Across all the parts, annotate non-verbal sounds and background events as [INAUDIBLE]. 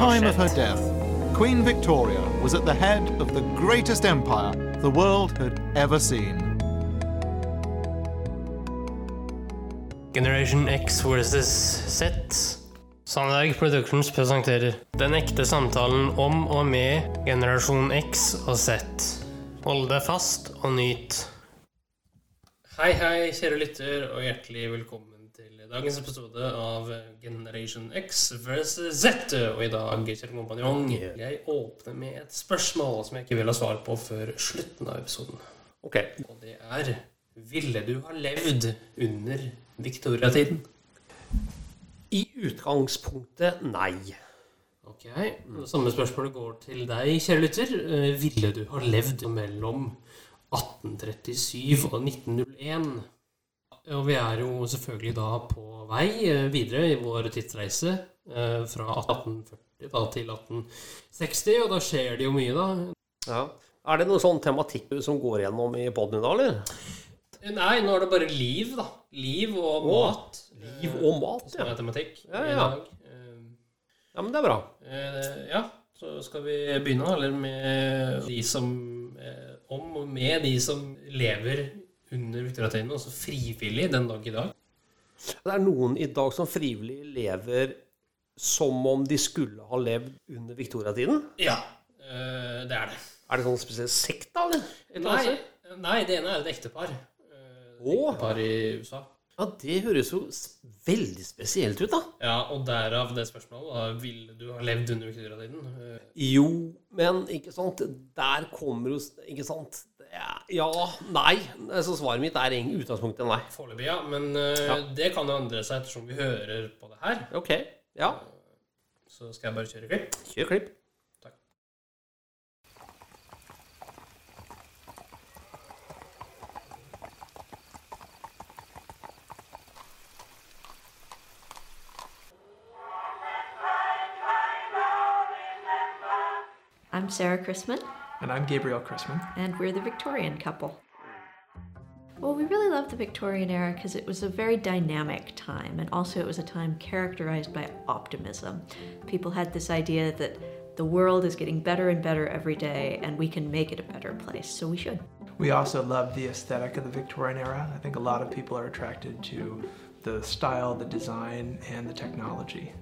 time of her death, Queen Victoria was at the head of the greatest empire the world had ever seen. Generation X versus Z. Sandberg Productions presenterer Den ekte samtalen om og med generasjon X og Z. Hold deg fast og nyt. Hei, hei, kjære lytter, og hjertelig velkommen til dagens episode av Generation X versus Z. Og i dag, kjære kompanjong, jeg åpner med et spørsmål som jeg ikke vil ha svar på før slutten av episoden. Ok. Og det er Ville du ha levd under Victoria-tiden? I utgangspunktet nei. Ok, det Samme spørsmålet går til deg, kjære lytter. Eh, Ville du ha levd mellom 1837 og 1901? Og vi er jo selvfølgelig da på vei eh, videre i vår tidsreise eh, fra 1840 da til 1860, og da skjer det jo mye, da. Ja. Er det noe sånn tematikk som går gjennom i poden i dag, eller? Nei, nå er det bare liv, da. Liv og mat. Liv og mat, ja. som er tematikk Ja, i dag. Eh, Ja, men det er bra. Eh, ja, så skal vi begynne eller med de som eh, Om og med de som lever under Victoria-tiden, altså frivillig den dag i dag. Det er noen i dag som frivillig lever som om de skulle ha levd under Victoria-tiden. Ja, eh, det er det. Er det sånn spesiell sekt, da, Nei, nei, det ene er et ektepar. Eh, et Åh. Ektepar i USA. Ja, det høres jo veldig spesielt ut, da. Ja, og derav det spørsmålet. Da, ville du ha levd under Victoria-tiden? Eh, Jo, men ikke sant Der kommer jo Ikke sant? Ja, ja nei. Så svaret mitt er i utgangspunktet nei. Foreløpig, ja. Men uh, Ja. det kan jo endre seg ettersom vi hører på det her. Ok. Ja. Så skal jeg bare kjøre klipp. Kjør klipp. Takk. I'm Sarah Chrisman, And I'm Gabriel Chrisman. and we're the Victorian couple. Well, we really love the Victorian era because it was a very dynamic time, and also it was a time characterized by optimism. People had this idea that the world is getting better and better every day, and we can make it a better place, so we should. We also love the aesthetic of the Victorian era. I think a lot of people are attracted to the style, the design, and the technology.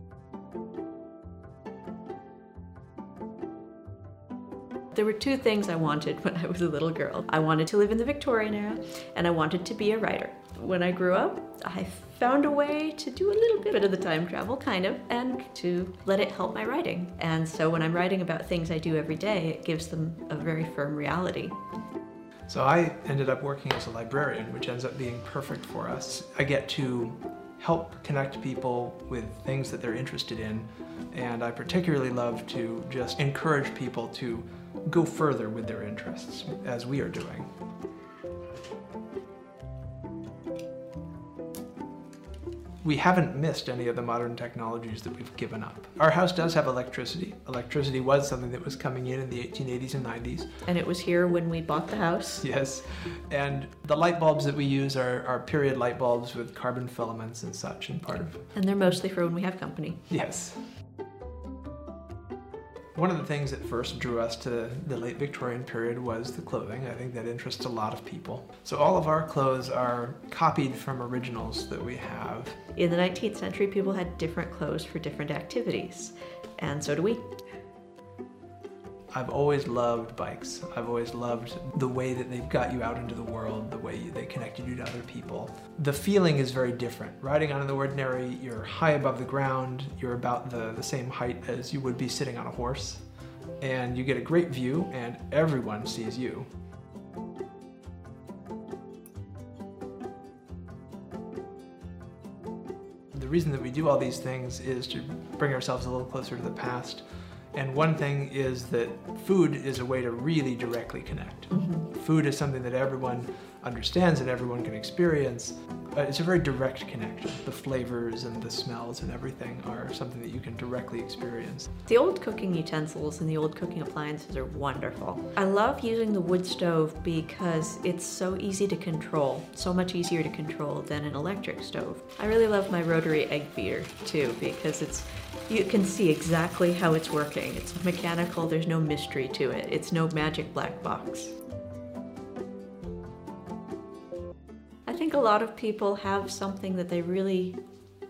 There were two things I wanted when I was a little girl. I wanted to live in the Victorian era, and I wanted to be a writer. When I grew up, I found a way to do a little bit of the time travel, kind of, and to let it help my writing. And so when I'm writing about things I do every day, it gives them a very firm reality. So I ended up working as a librarian, which ends up being perfect for us. I get to help connect people with things that they're interested in, and I particularly love to just encourage people to go further with their interests, as we are doing. we haven't missed any of the modern technologies that we've given up. Our house does have electricity. Electricity was something that was coming in in the 1880s and 90s. And it was here when we bought the house. Yes. And the light bulbs that we use are, are period light bulbs with carbon filaments and such, and part of. And they're mostly for when we have company. Yes. One of the things that first drew us to the late Victorian period was the clothing. I think that interests a lot of people. So all of our clothes are copied from originals that we have. In the 19th century, people had different clothes for different activities, and so do we. I've always loved bikes. I've always loved the way that they've got you out into the world, the way they connected you to other people. The feeling is very different. Riding on the ordinary, you're high above the ground, you're about the, the same height as you would be sitting on a horse, and you get a great view, and everyone sees you. The reason that we do all these things is to bring ourselves a little closer to the past. And one thing is that food is a way to really directly connect. Food is something that everyone understands and everyone can experience. Uh, it's a very direct connection. The flavors and the smells and everything are something that you can directly experience. The old cooking utensils and the old cooking appliances are wonderful. I love using the wood stove because it's so easy to control, so much easier to control than an electric stove. I really love my rotary egg beater too because it's You can see exactly how it's working. It's mechanical, there's no mystery to it. It's no magic black box. I think a lot of people have something that they really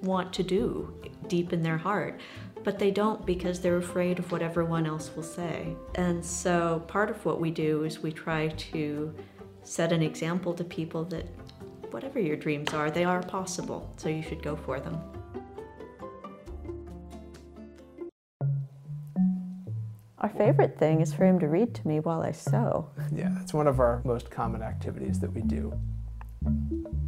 want to do deep in their heart, but they don't because they're afraid of what everyone else will say. And so part of what we do is we try to set an example to people that whatever your dreams are, they are possible, so you should go for them. Our favorite thing is for him to read to me while I sew. Yeah, it's one of our most common activities that we do.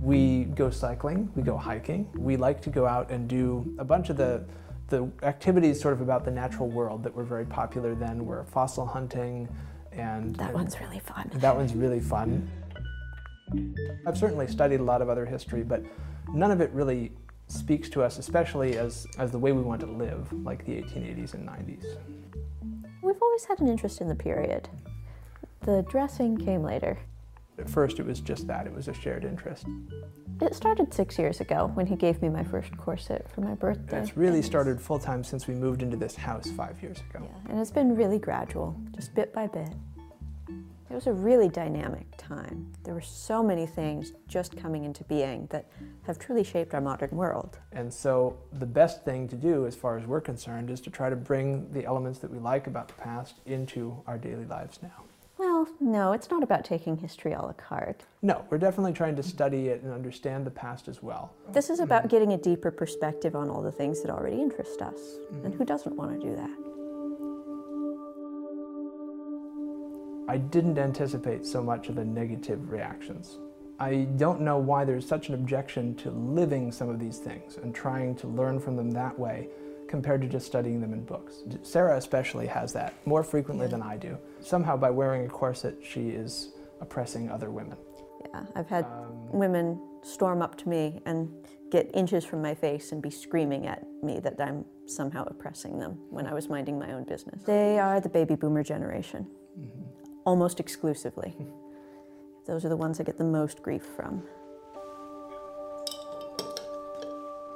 We go cycling, we go hiking. We like to go out and do a bunch of the the activities sort of about the natural world that were very popular then were fossil hunting and That one's really fun. that one's really fun. I've certainly studied a lot of other history, but none of it really speaks to us, especially as, as the way we want to live, like the 1880s and 90s. Always had an interest in the period. The dressing came later. At first, it was just that, it was a shared interest. It started six years ago when he gave me my first corset for my birthday. It's really started full time since we moved into this house five years ago. Yeah, and it's been really gradual, just bit by bit. It was a really dynamic time. There were so many things just coming into being that have truly shaped our modern world. And so, the best thing to do, as far as we're concerned, is to try to bring the elements that we like about the past into our daily lives now. Well, no, it's not about taking history a la carte. No, we're definitely trying to study it and understand the past as well. This is about mm-hmm. getting a deeper perspective on all the things that already interest us. And who doesn't want to do that? I didn't anticipate so much of the negative reactions. I don't know why there's such an objection to living some of these things and trying to learn from them that way compared to just studying them in books. Sarah especially has that more frequently than I do. Somehow by wearing a corset, she is oppressing other women. Yeah, I've had um, women storm up to me and get inches from my face and be screaming at me that I'm somehow oppressing them when I was minding my own business. They are the baby boomer generation, mm-hmm. Almost exclusively. Those are the ones I get the most grief from.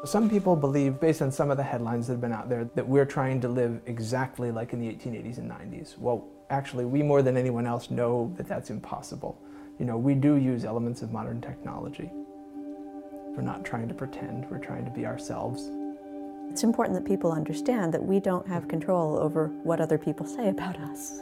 Some people believe, based on some of the headlines that have been out there, that we're trying to live exactly like in the 1880s and 90s. Well, actually, we more than anyone else know that that's impossible. You know, we do use elements of modern technology. We're not trying to pretend, we're trying to be ourselves. It's important that people understand that we don't have control over what other people say about us.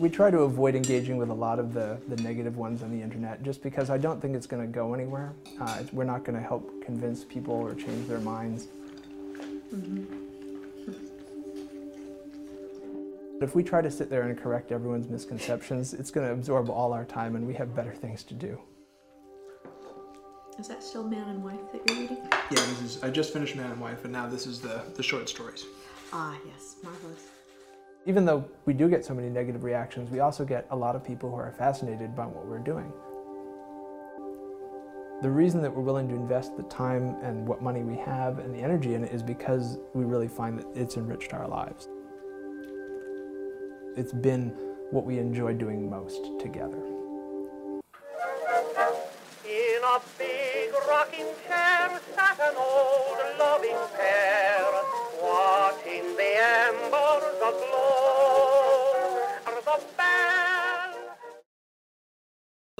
We try to avoid engaging with a lot of the, the negative ones on the internet just because I don't think it's going to go anywhere. Uh, we're not going to help convince people or change their minds. But if we try to sit there and correct everyone's misconceptions, it's going to absorb all our time and we have better things to do. Is that still Man and Wife that you're reading? Yeah, this is. I just finished Man and Wife, and now this is the, the short stories. Ah, yes, marvelous. Even though we do get so many negative reactions, we also get a lot of people who are fascinated by what we're doing. The reason that we're willing to invest the time and what money we have and the energy in it is because we really find that it's enriched our lives. It's been what we enjoy doing most together. In a big rocking chair sat an old loving pair, watching the embers aglow. The bell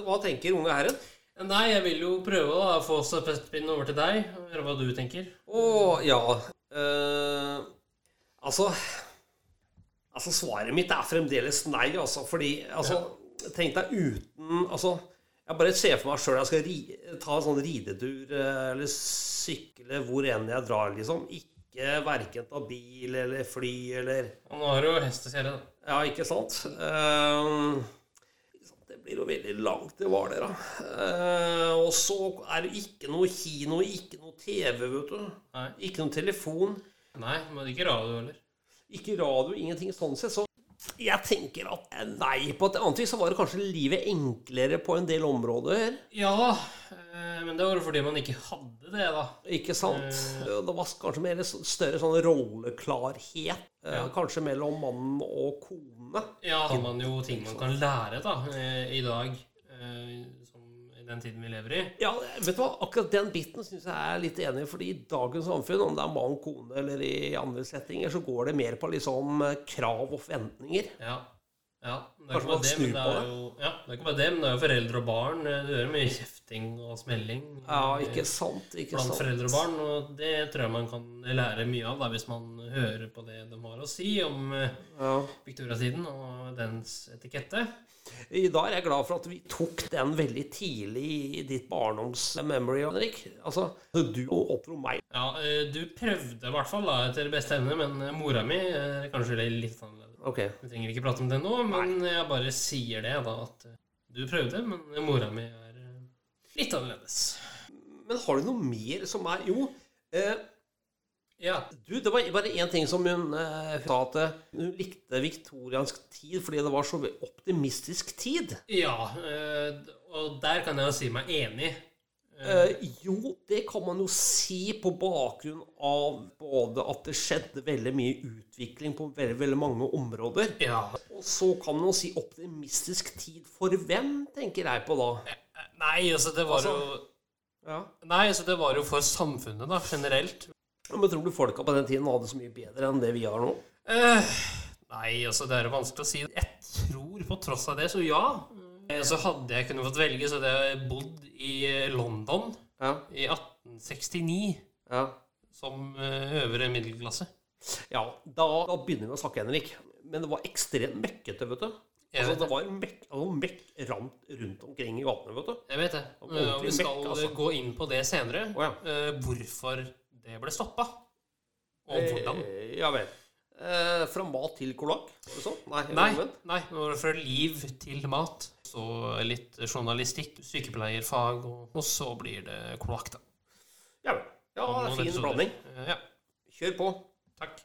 Hva tenker unge herren? Nei, jeg vil jo prøve å få stafettpinnen over til deg, og høre hva du tenker. Å, ja Uh, Altså Altså, svaret mitt er fremdeles nei, altså. Fordi altså, Tenk deg uten Altså, jeg bare ser for meg sjøl jeg skal ri, ta en sånn ridetur eh, eller sykle hvor enn jeg drar, liksom. Ikke verken ta bil eller fly eller Og nå har du jo hesteserie, da. Ja, ikke sant? Ehm, det blir jo veldig langt til Hvaler, da. Uh, og så er det ikke noe kino, ikke noe TV, vet du. Nei. Ikke noe telefon. Nei, men ikke radio heller. Ikke radio, ingenting sånn sett. Så jeg tenker at nei. På et annet vis så var det kanskje livet enklere på en del områder. Ja, eh, men det var jo fordi man ikke hadde det, da. Ikke sant? Det var kanskje mer større sånn rolleklarhet. eh, Ja. Kanskje mellom mann og kone. Ja, har man jo ting man kan lære da, eh, i dag. eh, Som i den tiden vi lever i. Ja, vet du hva? Akkurat den biten syns jeg er litt enig i. fordi i dagens samfunn, om det er mann, kone eller i andre settinger, så går det mer på liksom eh, krav og forventninger. Ja. Ja. Det er det, men det er jo ja, det er ikke bare det, men det er jo foreldre og barn. Det hører mye kjefting og smelling Ja, ikke sant? Ikke blant sant? foreldre og barn, og det tror jeg man kan lære mye av da, hvis man hører på det de har å si om eh, Ja. Victoria-tiden og dens etikette. I dag er jeg glad for at vi tok den veldig tidlig i ditt barndoms-memory, Henrik. Altså, du oppdro meg. Ja, eh, du prøvde i hvert fall da, etter beste evne, men eh, mora mi er kanskje litt annerledes. Ok. Vi trenger ikke prate om det nå, men jeg bare sier det, da, at eh, du prøvde, men mora mi er eh, litt annerledes. Men har du noe mer som er Jo, eh, Ja. du, det var bare én ting som hun eh, sa at eh, hun likte viktoriansk tid fordi det var så optimistisk tid. ja eh, og der kan jeg jo si meg enig. Eh, jo, det kan man jo si på bakgrunn av både at det skjedde veldig mye utvikling på veldig, veldig mange områder. Ja. Og så kan man jo si optimistisk tid for hvem, tenker jeg på da. Nei, altså, det var Altså- jo Ja. Nei, altså, det var jo for samfunnet, da, generelt. Men tror du folka på den tiden hadde så mye bedre enn det vi har nå? Eh, nei, altså, det er vanskelig å si. Jeg tror på tross av det, så ja. Eh, Så hadde jeg kunnet fått velge, så hadde jeg bodd i London Ja. i 1869 ja. som eh, øvre middelklasse. Ja, da, da begynner vi å snakke, Henrik. Men det var ekstremt møkkete, vet du. Altså, det var mekk, altså, mekk rant rundt omkring i gatene, vet du. Jeg vet det. Eh, Og vi skal mekk, altså. gå inn på det senere. Oh, ja. Hvorfor det ble stoppa. Og hvordan. Eh, ja vel. Eh, fra mat til kolakk? Sånn? Nei. Nei, nei, det var fra liv til mat. Så litt journalistikk, sykepleierfag, og, og så blir det kloakk, da. Ja vel. Ja, det er fin episoder. blanding. Eh, Ja, Kjør på. takk.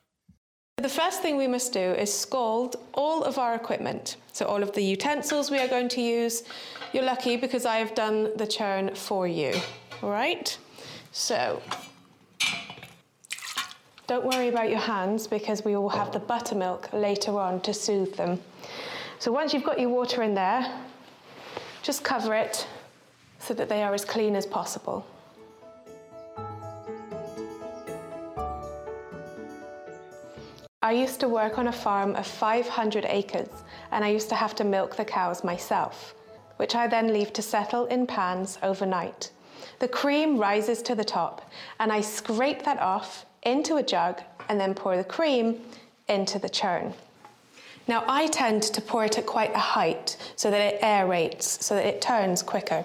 The first thing we must do is scald all of our equipment. So, all of the utensils we are going to use. You're lucky because I have done the churn for you. All right? So, don't worry about your hands because we will have the buttermilk later on to soothe them. So, once you've got your water in there, just cover it so that they are as clean as possible. I used to work on a farm of 500 acres and I used to have to milk the cows myself, which I then leave to settle in pans overnight. The cream rises to the top and I scrape that off into a jug and then pour the cream into the churn. Now, I tend to pour it at quite a height so that it aerates, so that it turns quicker.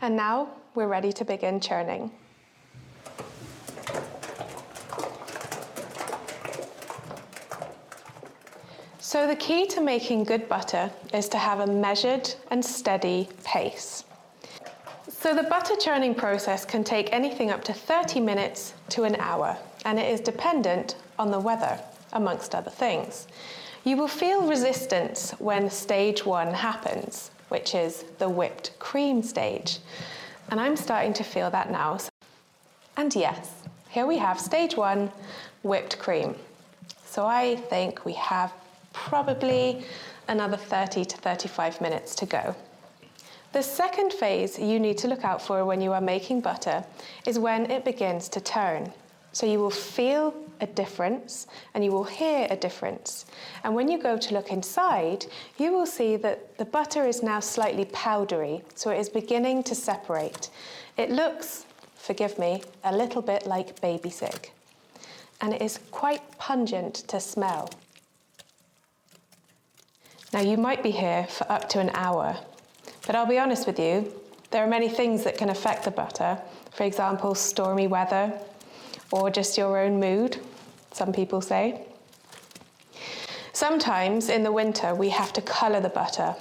And now we're ready to begin churning. So, the key to making good butter is to have a measured and steady pace. So, the butter churning process can take anything up to 30 minutes to an hour, and it is dependent on the weather, amongst other things. You will feel resistance when stage one happens, which is the whipped cream stage. And I'm starting to feel that now. And yes, here we have stage one whipped cream. So I think we have probably another 30 to 35 minutes to go. The second phase you need to look out for when you are making butter is when it begins to turn. So you will feel a difference and you will hear a difference. And when you go to look inside, you will see that the butter is now slightly powdery, so it is beginning to separate. It looks, forgive me, a little bit like baby sick. And it is quite pungent to smell. Now, you might be here for up to an hour, but I'll be honest with you, there are many things that can affect the butter. For example, stormy weather, or just your own mood, some people say. Sometimes in the winter, we have to colour the butter.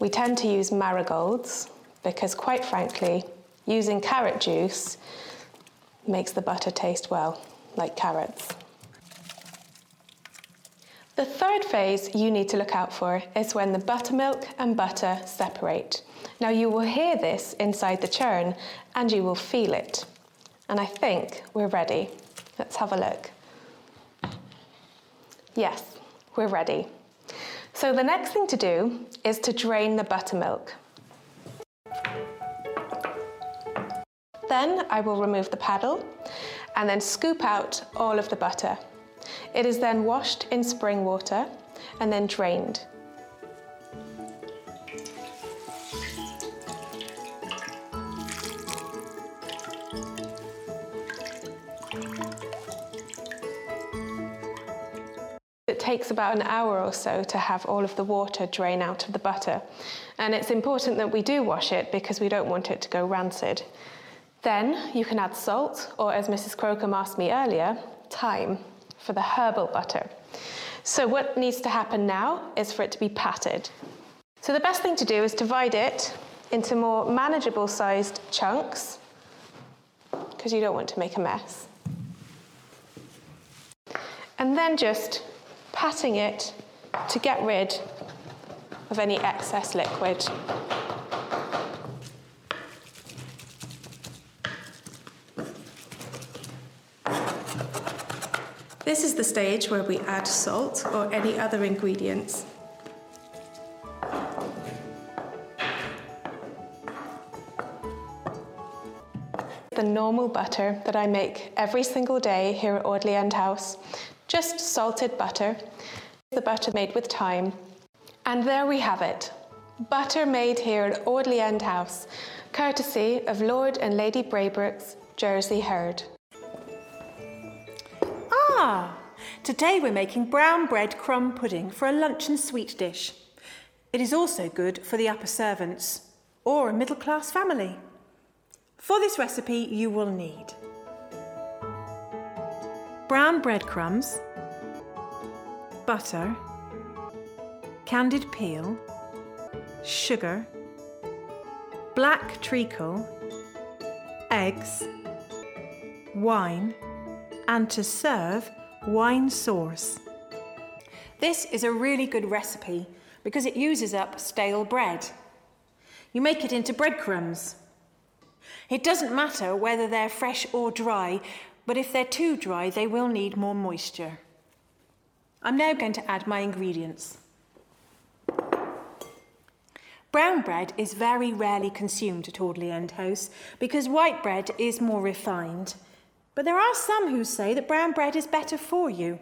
We tend to use marigolds because, quite frankly, using carrot juice makes the butter taste well, like carrots. The third phase you need to look out for is when the buttermilk and butter separate. Now, you will hear this inside the churn and you will feel it. And I think we're ready. Let's have a look. Yes, we're ready. So the next thing to do is to drain the buttermilk. Then I will remove the paddle and then scoop out all of the butter. It is then washed in spring water and then drained. It takes about an hour or so to have all of the water drain out of the butter. And it's important that we do wash it because we don't want it to go rancid. Then you can add salt, or as Mrs. Crocombe asked me earlier, thyme for the herbal butter. So, what needs to happen now is for it to be patted. So, the best thing to do is divide it into more manageable sized chunks because you don't want to make a mess. And then just patting it to get rid of any excess liquid. This is the stage where we add salt or any other ingredients. The normal butter that I make every single day here at Audley End House, just salted butter, the butter made with thyme. And there we have it, butter made here at Audley End House, courtesy of Lord and Lady Braybrook's Jersey herd. Ah, today we're making brown bread crumb pudding for a luncheon sweet dish. It is also good for the upper servants or a middle class family. For this recipe, you will need brown breadcrumbs, butter, candied peel, sugar, black treacle, eggs, wine, and to serve, wine sauce. This is a really good recipe because it uses up stale bread. You make it into breadcrumbs. It doesn't matter whether they're fresh or dry, but if they're too dry, they will need more moisture. I'm now going to add my ingredients. Brown bread is very rarely consumed at Audley End House because white bread is more refined. But there are some who say that brown bread is better for you.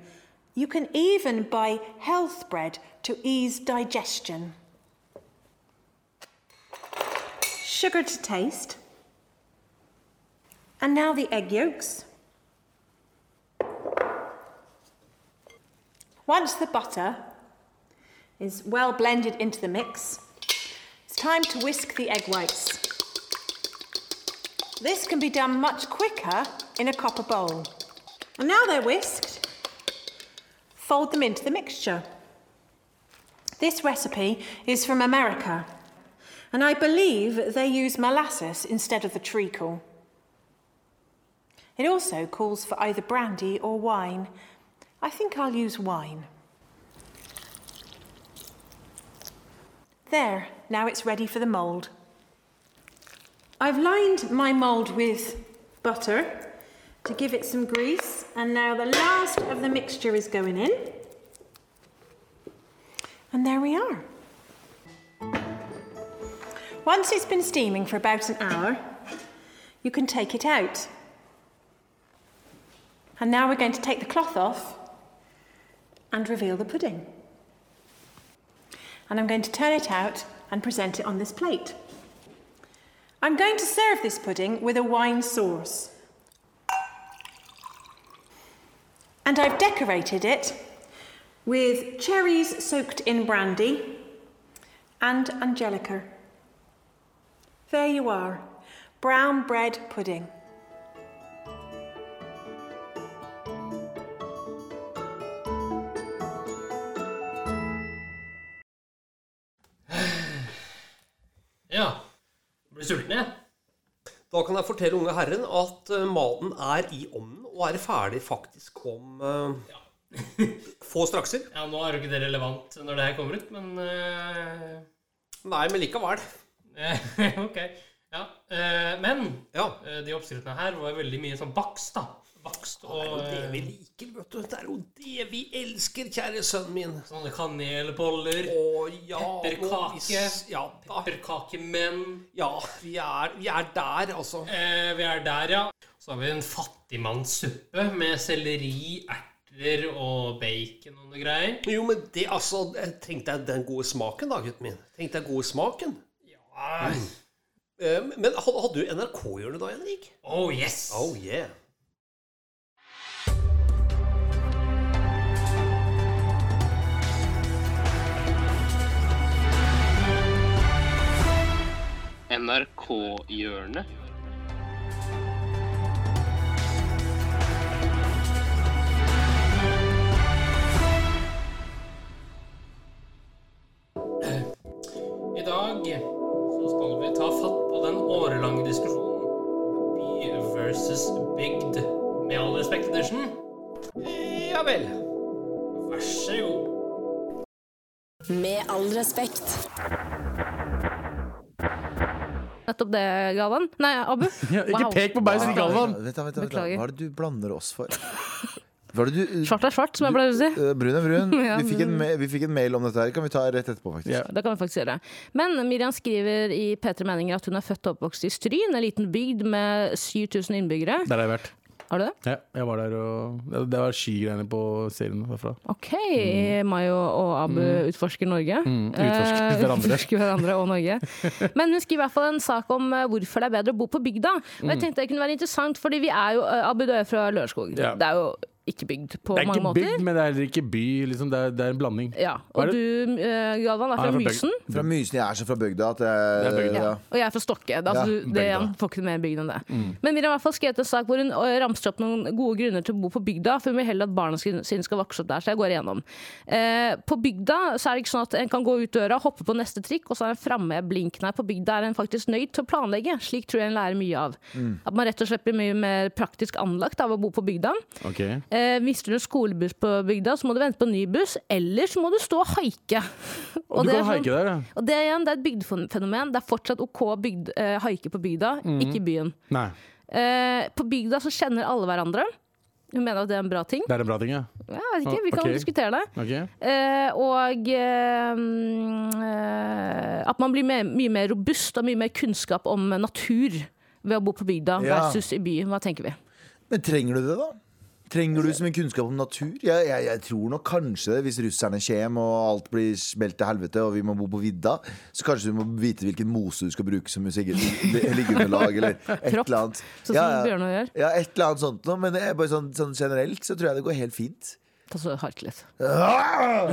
You can even buy health bread to ease digestion. Sugar to taste. And now the egg yolks. Once the butter is well blended into the mix, it's time to whisk the egg whites. This can be done much quicker in a copper bowl. And now they're whisked, fold them into the mixture. This recipe is from America, and I believe they use molasses instead of the treacle. It also calls for either brandy or wine. I think I'll use wine. There, now it's ready for the mould. I've lined my mould with butter to give it some grease, and now the last of the mixture is going in. And there we are. Once it's been steaming for about an hour, you can take it out. And now we're going to take the cloth off and reveal the pudding. And I'm going to turn it out and present it on this plate. I'm going to serve this pudding with a wine sauce. And I've decorated it with cherries soaked in brandy and angelica. There you are, brown bread pudding. Da kan jeg fortelle unge herren at eh, maten er i ovnen og er ferdig faktisk om ja. få strakser. Ja, Nå er jo ikke det relevant når det her kommer ut, men uh... Nei, men likevel. [LAUGHS] Ok. Ja. eh, men Ja. eh, de oppskriftene her var veldig mye sånn bakst, da. Bakst Det er jo det eh, vi liker, vet du. Det er jo det vi elsker, kjære sønnen min. sånne kanelboller. Å ja Pepperkake. og hvis- Ja, da. Pepperkakemenn. ja vi, er, vi er der, altså. Eh, vi er der, ja. Så har vi en fattigmannssuppe med selleri, erter og bacon og noe greier. Jo, men det, altså Tenk deg den gode smaken, da, gutten min. Tenk deg gode smaken. Ja. Eh, Men hadde, hadde du NRK-hjørnet da, Henrik? Oh yes! Oh yeah. NRK-hjørnet. I dag så skal vi ta fatt på den årelange diskusjonen by versus bygd. Med all respekt, Edersen. Ja vel. Vær så god. Med all respekt. Nettopp det, Galvan. Nei, Abu. [LAUGHS] Ja, ikke Wow. pek på meg, sier Galvan. Vent, vent, vent. Beklager. Hva er det du blander oss for? Hva er det du Svart er svart, som jeg pleier å si. Eh, Brun er brun. [LAUGHS] Ja, Vi fikk, en, vi fikk en mail om dette her. Kan vi ta rett etterpå, faktisk? Yeah. Det kan vi faktisk gjøre. Men Miriam skriver i P3 Meninger at hun er født og oppvokst i Stryn, en liten bygd med 7000 innbyggere. Der har jeg vært. Har du det? Ja, jeg var der og Det var skygreiene på serien derfra. OK. Mayo og Abu utforsker Norge. Mm, utforsker Eh, hverandre. [LAUGHS] utforsker hverandre og Norge. Men hun skriver i hvert fall en sak om eh, hvorfor det er bedre å bo på bygda. Og jeg tenkte det kunne være interessant, fordi vi er jo eh, Abu, du er fra Lørenskog. Ja. Det er jo ikke bygd på mange måter. Det er ikke måter. bygd, men det er heller ikke by. Liksom. Det, er, det er en blanding. Ja, Og er du, uh, Galvan, er Han er fra fra Mysen. Fra Mysen. Jeg er så fra bygda at jeg, Det er bygda. ja. Og jeg er fra Stokke. Da, Ja, du, det er får ikke mer bygd enn det. Men Miriam har i hvert fall skrevet en sak hvor hun ramser opp noen gode grunner til å bo på bygda, for hun vil heller at barna sine skal vokse opp der. Så jeg går igjennom. Uh, på bygda så er det ikke sånn at en kan gå ut døra, hoppe på neste trikk, og så er en framme blink. Nei, på bygda er en faktisk nøyd til å planlegge. Slik tror jeg en lærer mye av. At man rett og slett blir mye mer praktisk anlagt av å bo på bygda. Ok. Eh, mister du skolebuss på bygda, så må du vente på en ny buss, eller så må du stå og haike. [LAUGHS] Og du det er kan sånn- der, ja. og det igjen, det er et bygdefenomen. Det er fortsatt OK å bygd, eh, haike på bygda, ikke i byen. Nei, Eh, på bygda så kjenner alle hverandre. Hun mener at det er en bra ting. det er en bra ting, ja. Ja, Jeg vet ikke, Vi kan okay. diskutere det. Ok. Eh, og eh, mm, eh, at man blir mer, mye mer robust og mye mer kunnskap om natur ved å bo på bygda Ja. versus i byen. Hva tenker vi? Men trenger du det, da? Trenger du så mye kunnskap om natur? Jeg, jeg, jeg tror nok kanskje det, hvis russerne kommer og alt blir smelt til helvete og vi må bo på vidda, så kanskje du må vite hvilken mose du skal bruke som liggeunderlag, eller [LAUGHS] et Kropp, eller annet. Sånn som Bjørnar gjør. Ja, et eller annet sånt noe. Men bare sånn, sånn generelt så tror jeg det går helt fint. Ta så hardt litt. Ah!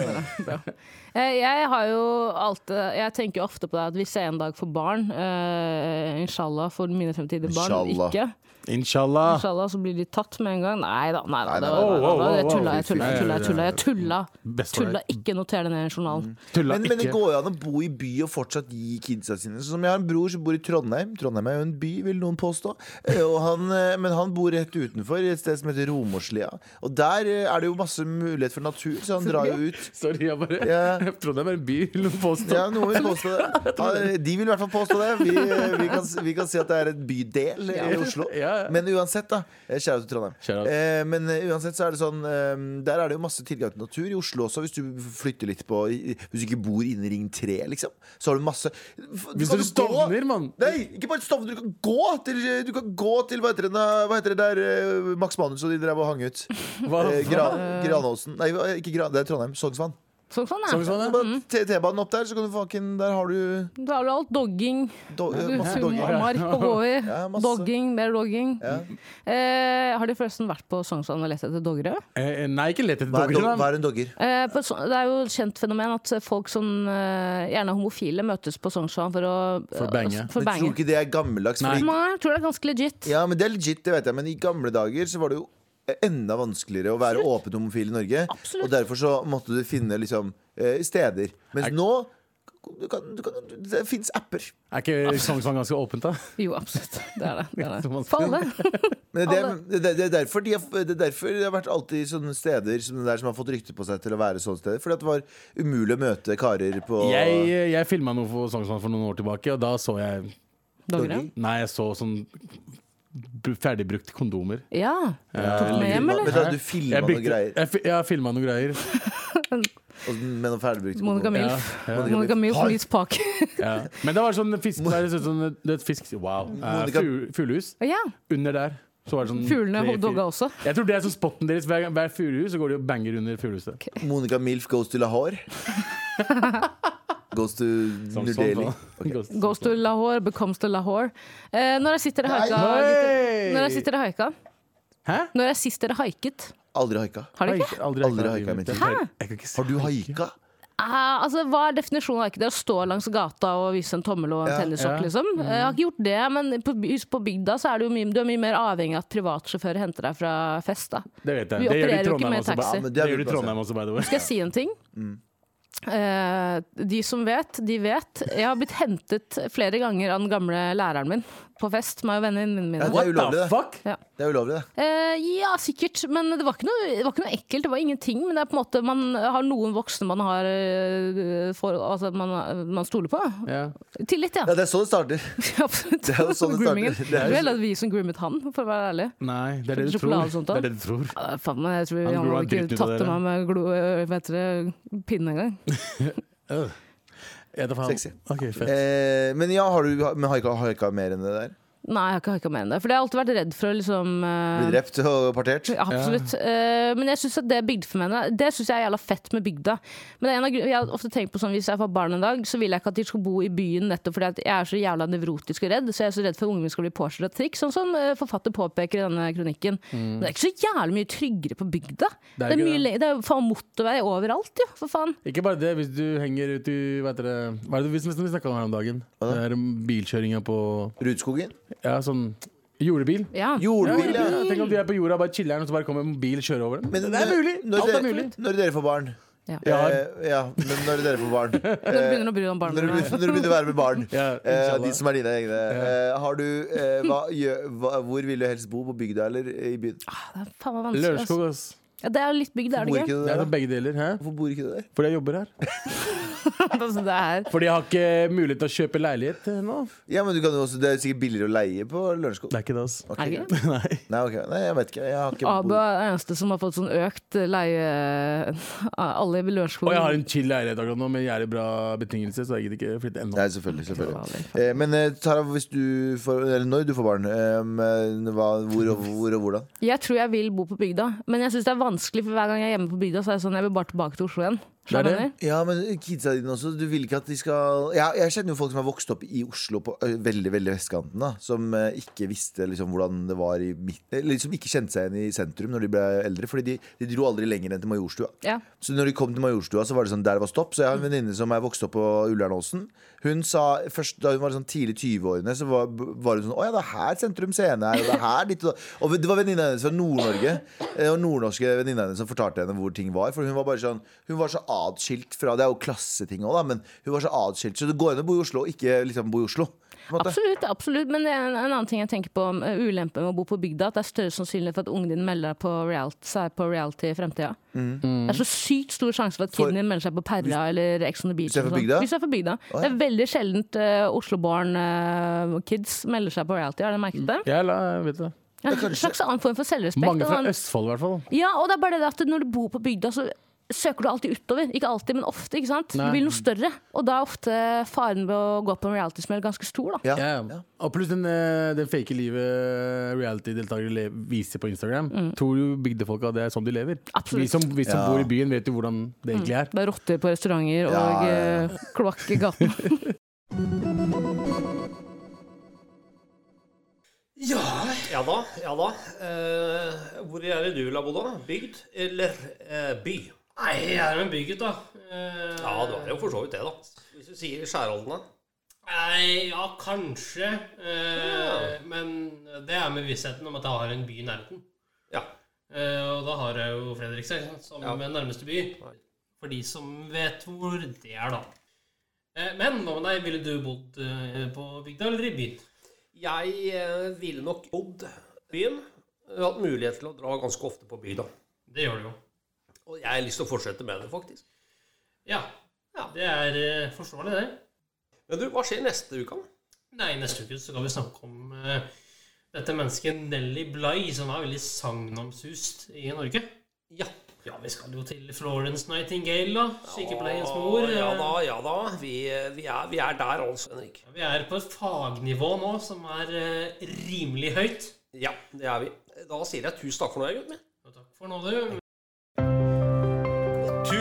[LAUGHS] Eh, Jeg har jo alltid Jeg tenker jo ofte på det at hvis jeg en dag får barn, uh, inshallah for mine fremtidige barn, Inshallah. ikke Inshallah. Inshallah så blir de tatt med en gang. Nei da, nei da. Det var, jeg tulla, jeg tulla, jeg tulla. Jeg tulla, jeg tulla. Ikke noter det ned i en journal. Tulla Men, men det går jo an å bo i by og fortsatt gi kidsa sine. Så som Jeg har en bror som bor i Trondheim. Trondheim er jo en by, vil noen påstå. Eh, Og han, eh, men han bor rett utenfor, i et sted som heter Romerslia. Og der eh, er det jo masse mulighet for natur, så han drar jo ut. Sorry, jeg bare Ja. [LAUGHS] Trondheim er en by, vil du påstå. Ja, noen vil påstå det. [LAUGHS] Ja, De vil i hvert fall påstå det. Vi, vi, kan, vi kan si at det er en bydel i [LAUGHS] Oslo. Ja. Men uansett, da. eh, Kjære til Trondheim. Eh, men eh, uansett så er det sånn eh, Der er det jo masse tilgang til natur. I Oslo også, hvis du flytter litt på Hvis du ikke bor inne i Ring 3, liksom. Så har du masse du Hvis du stovner, mann. Nei, ikke bare Stovner. Du kan gå til, du kan gå til hva heter det, hva heter det der eh, Max Manus og de drev og hang ut? Hva? Eh, Gra Granåsen. Nei, ikke Gran, det er Trondheim. Sognsvann. Sånn, sånn, ja. Sognsvann, ja. Bare T- T-banen opp der, så kan du fucking Der har du Da har du alt. Dogging. do, eh. Mark å gå i. [LAUGHS] Ja, masse. Dogging, mer dogging. Ja. Eh, har de forresten vært på Sognsvann og lett etter doggere? Eh, nei, ikke lett etter Hva er, do, hva er en dogger? Eh, på, så- det er jo et kjent fenomen at folk som eh, gjerne er homofile, møtes på Sognsvann for å For å bange. For å Men tror bange. du ikke det er gammeldags? Nei. Fordi, Nei, jeg tror det er ganske legit. ja, men Det er legit, det vet jeg. Men i gamle dager så var det jo enda vanskeligere å være åpen homofil i Norge. Absolutt. Og derfor så måtte du finne liksom eh, steder. Mens Er- nå du kan, du kan, det fins apper. Er ikke Sognsvann ganske åpent, da? Jo, absolutt. Det er det. det, er det. [LAUGHS] For alle. [LAUGHS] Men det, det, er derfor de har, det er derfor det har vært alltid sånne steder som det der som har fått rykte på seg til å være sånne steder. Fordi at det var umulig å møte karer på Jeg, jeg filma noe for Sognsvann for noen år tilbake, og da så jeg Doggere. Nei, jeg så sånn br- ferdigbrukte kondomer. Ja. Tok du med hjem, eller? Du hva, du filma noen greier. Jeg, jeg har filma noen greier. [LAUGHS] Med noen ferdigbrukte Monica kondomer. Milf. Ja, ja. Monica Milf meets Park. [LAUGHS] Ja. Men det var sånn fisk det er sånn, det fisk Wow. Eh, Fuglehus. ja. Under der. Så var det sånn Fuglene dogga også. Jeg tror det er sånn spotten deres. Hver, hver fuglehus så går de og banger under fuglehuset. Monica Milf goes to Lahore. [LAUGHS] Goes to Som New Delhi. [LAUGHS] Okay. Goes- Goes to Lahore, becomes to Lahore. Eh, når jeg sitter dere haika Når jeg sitter dere haika Hæ? Når er sist dere haiket Aldri haika. Har dere ikke? Aldri, Aldri haika haika i i mitt mitt liv. liv. Jeg kan ikke si Har du haika? Eh, altså, Hva er definisjonen av haike? Det er å stå langs gata og vise en tommel og en Ja, tennissokk, ja. liksom. Mm. Jeg har ikke gjort det, men på, på bygda så er du, mye, du er mye mer avhengig av at privatsjåfører henter deg fra fest. da Det vet jeg. Vi Det gjør de i opererer jo ikke Trondheim med også. taxi. Ja, Det det er gjør de i Trondheim også, by the way. Skal jeg si en ting? Mm. Eh, de som vet, de vet. Jeg har blitt hentet flere ganger av den gamle læreren min på fest med vennene mine. Ja, det er ulovlig, det. fuck? Ja. Det er ulovlig, det. Eh, ja, sikkert, men det var, ikke noe, det var ikke noe ekkelt. Det var ingenting. Men det er på en måte man har noen voksne man har eh, for, altså man, man stoler på. Ja. Tillit, ja. Ja, det er sånn det starter. [LAUGHS] Absolutt. Det er jo sånn det Groomingen. starter. Det er vel jo heller at vi som groomet han, for å være ærlig. Nei, det er det du tror. Og? Det er det du tror. Ja, faen jeg tror Han han hadde ikke tatt det til meg med glo, øh, hva pinne engang. [LAUGHS] Faen. Sexy. Ok, fett. Eh, men ja, har du men haika, haika mer enn det der? Nei, jeg har ikke enn det. For jeg har alltid vært redd for å liksom uh... Bli drept og partert? Ja, Absolutt. Eh, men jeg synes at det bygdefenomenet Det synes jeg er jævla fett med bygda. Men det er en av, jeg har ofte tenkt på sånn Hvis jeg får barn en dag, så vil jeg ikke at de skal bo i byen nettopp fordi at jeg er så jævla nevrotisk og redd. Så jeg er så redd for at ungene mine skal bli påkjørt av trikk, sånn som eh, forfatter påpeker i denne kronikken. Men det er ikke så jævlig mye tryggere på bygda. Mm. Det er Det er, mye, det. det er faen motorvei overalt, jo. For faen. Ikke bare det, hvis du henger ut i Hva heter det Hva er det vi, vi snakka om her om dagen? Er bilkjøringa på Rudskogen? Ja, sånn Jordebil. Ja. Jordbil, ja. Tenk om de er på jorda, bare chiller'n, og så bare kommer en bil og kjører over dem. Men det er mulig! Når Alt er dere, mulig. Når dere får barn Ja. Eh, ja, men når dere får barn [LAUGHS] Når du begynner å bry deg om barna Når du, når du begynner å være med barn, [LAUGHS] Ja, eh, de som er dine egne eh, Har du eh, hva, gjø, hva, Hvor vil du helst bo? På bygda eller i byen? Det er faen meg vanskelig. Lørenskog, ass. Ja, det er litt bygd, er Bor det ikke ikke? du Det er der? begge deler. Hæ? Hvorfor bor ikke du der? Fordi jeg jobber her. [LAUGHS] [LAUGHS] altså, det er Fordi jeg har ikke mulighet til å kjøpe leilighet eh, nå. Ja, men du kan jo også, Det er sikkert billigere å leie på Lørenskog. Det er ikke det, altså. Okay. Er det ikke? [LAUGHS] Nei. Nei, okay. Nei, jeg vet ikke. Jeg har ikke Abu er den eneste som har fått sånn økt leie [LAUGHS] Alle i Lørenskog. Og jeg har en chill leilighet akkurat nå med jævlig bra betingelser, så jeg gidder ikke flytte ennå. Nei, selvfølgelig. selvfølgelig. Eh, men eh, Tara, hvis du får, eller når du får barn, eh, hva, hvor, og, hvor og hvordan? Jeg tror jeg vil bo på bygda, men jeg syns det er vanskelig, for hver gang jeg er hjemme på bygda, så er det sånn jeg vil bare tilbake til Oslo igjen. Det er det. Ja, men kidsa dine også. Du vil ikke at de skal Jeg, jeg kjenner jo folk som har vokst opp i Oslo på ø, veldig veldig vestkanten. da Som eh, ikke visste liksom hvordan det var i midt Eller som ikke kjente seg igjen i sentrum når de ble eldre. Fordi de, de dro aldri lenger enn til Majorstua. Ja. Så når de kom til Majorstua, så var det sånn der det var stopp. Så jeg har en venninne som er vokst opp på Ullernåsen. Hun sa først da hun var sånn tidlig 20-årene, så var, var hun sånn Å ja, det er her Sentrum Scene er, og det er her ditt og. Og det var venninna hennes fra Nord-Norge. Og nordnorske venninna hennes som fortalte henne hvor ting var. For hun var bare sånn Hun var så atskilt fra Det er jo klasseting òg, da, men hun var så atskilt. Så det går an å bo i Oslo, ikke liksom bo i Oslo. Absolutt, absolutt. Men det er en, en annen ting jeg tenker på om uh, ulempen med å bo på bygda, at det er større sannsynlighet for at ungen din melder på reality, seg på reality i fremtida. Det er så sykt stor sjanse for at kiden din melder seg på Perra eller Ex on the Beach. Hvis du er fra sånn. bygda? Hvis du er fra bygda. Oh, ja. Det er veldig sjeldent uh, Oslo-born uh, kids melder seg på reality. Har dere merket det? Jeg la, vet du. Ja, en slags annen form for selvrespekt. Mange fra Østfold, i hvert fall. Ja, og det er bare det at når du bor på bygda, så søker du alltid utover. Ikke alltid, men ofte. ikke sant? Nei. Du vil noe større. Og da er ofte faren ved å gå på en reality-smell ganske stor. da. Ja. Ja, ja. Og pluss den, eh, den fake livet reality-deltakere viser på Instagram. Tror jo bygdefolka det er sånn de lever. Mm. Absolutt. Vi som, vi som Ja. bor i byen, vet jo hvordan det egentlig er. Det er rotter på restauranter og Ja, ja, ja. eh, kloakk i gaten. [LAUGHS] Ja, ja da. Ja da. Eh, hvor er det du vil ha bodd, da? Bygd eller eh, by? Nei, jeg er jo en bygget, da. Eh, Ja, du er jo for så vidt det, da. Hvis du sier Skjærholden, da. Nei, ja, kanskje. Eh, Men det er med vissheten om at jeg har en by i nærheten. Ja. Eh, og da har jeg jo Fredrikstad som Ja. nærmeste by. For de som vet hvor det er, da. Eh, men hva med deg? Ville du bodd eh, på bygda eller i byen? Jeg eh, ville nok bodd i byen. Jeg har hatt mulighet til å dra ganske ofte på bygda. Det gjør du jo. Og jeg har lyst til å fortsette med det, faktisk. Ja. Ja. Det er eh, forståelig, det. Men du, hva skjer neste uke? Nei, neste uke så skal vi snakke om uh, dette mennesket Nelly Bly, som er veldig sagnomsust i Norge. Ja. Ja, vi skal jo til Florence Nightingale, da. Sykepleiens mor. Ja da, ja da. Vi, vi, er, vi er der altså, Henrik. Vi er på et fagnivå nå som er uh, rimelig høyt. Ja, det er vi. Da sier jeg tusen takk for nå, gutten min. Takk for nå, du.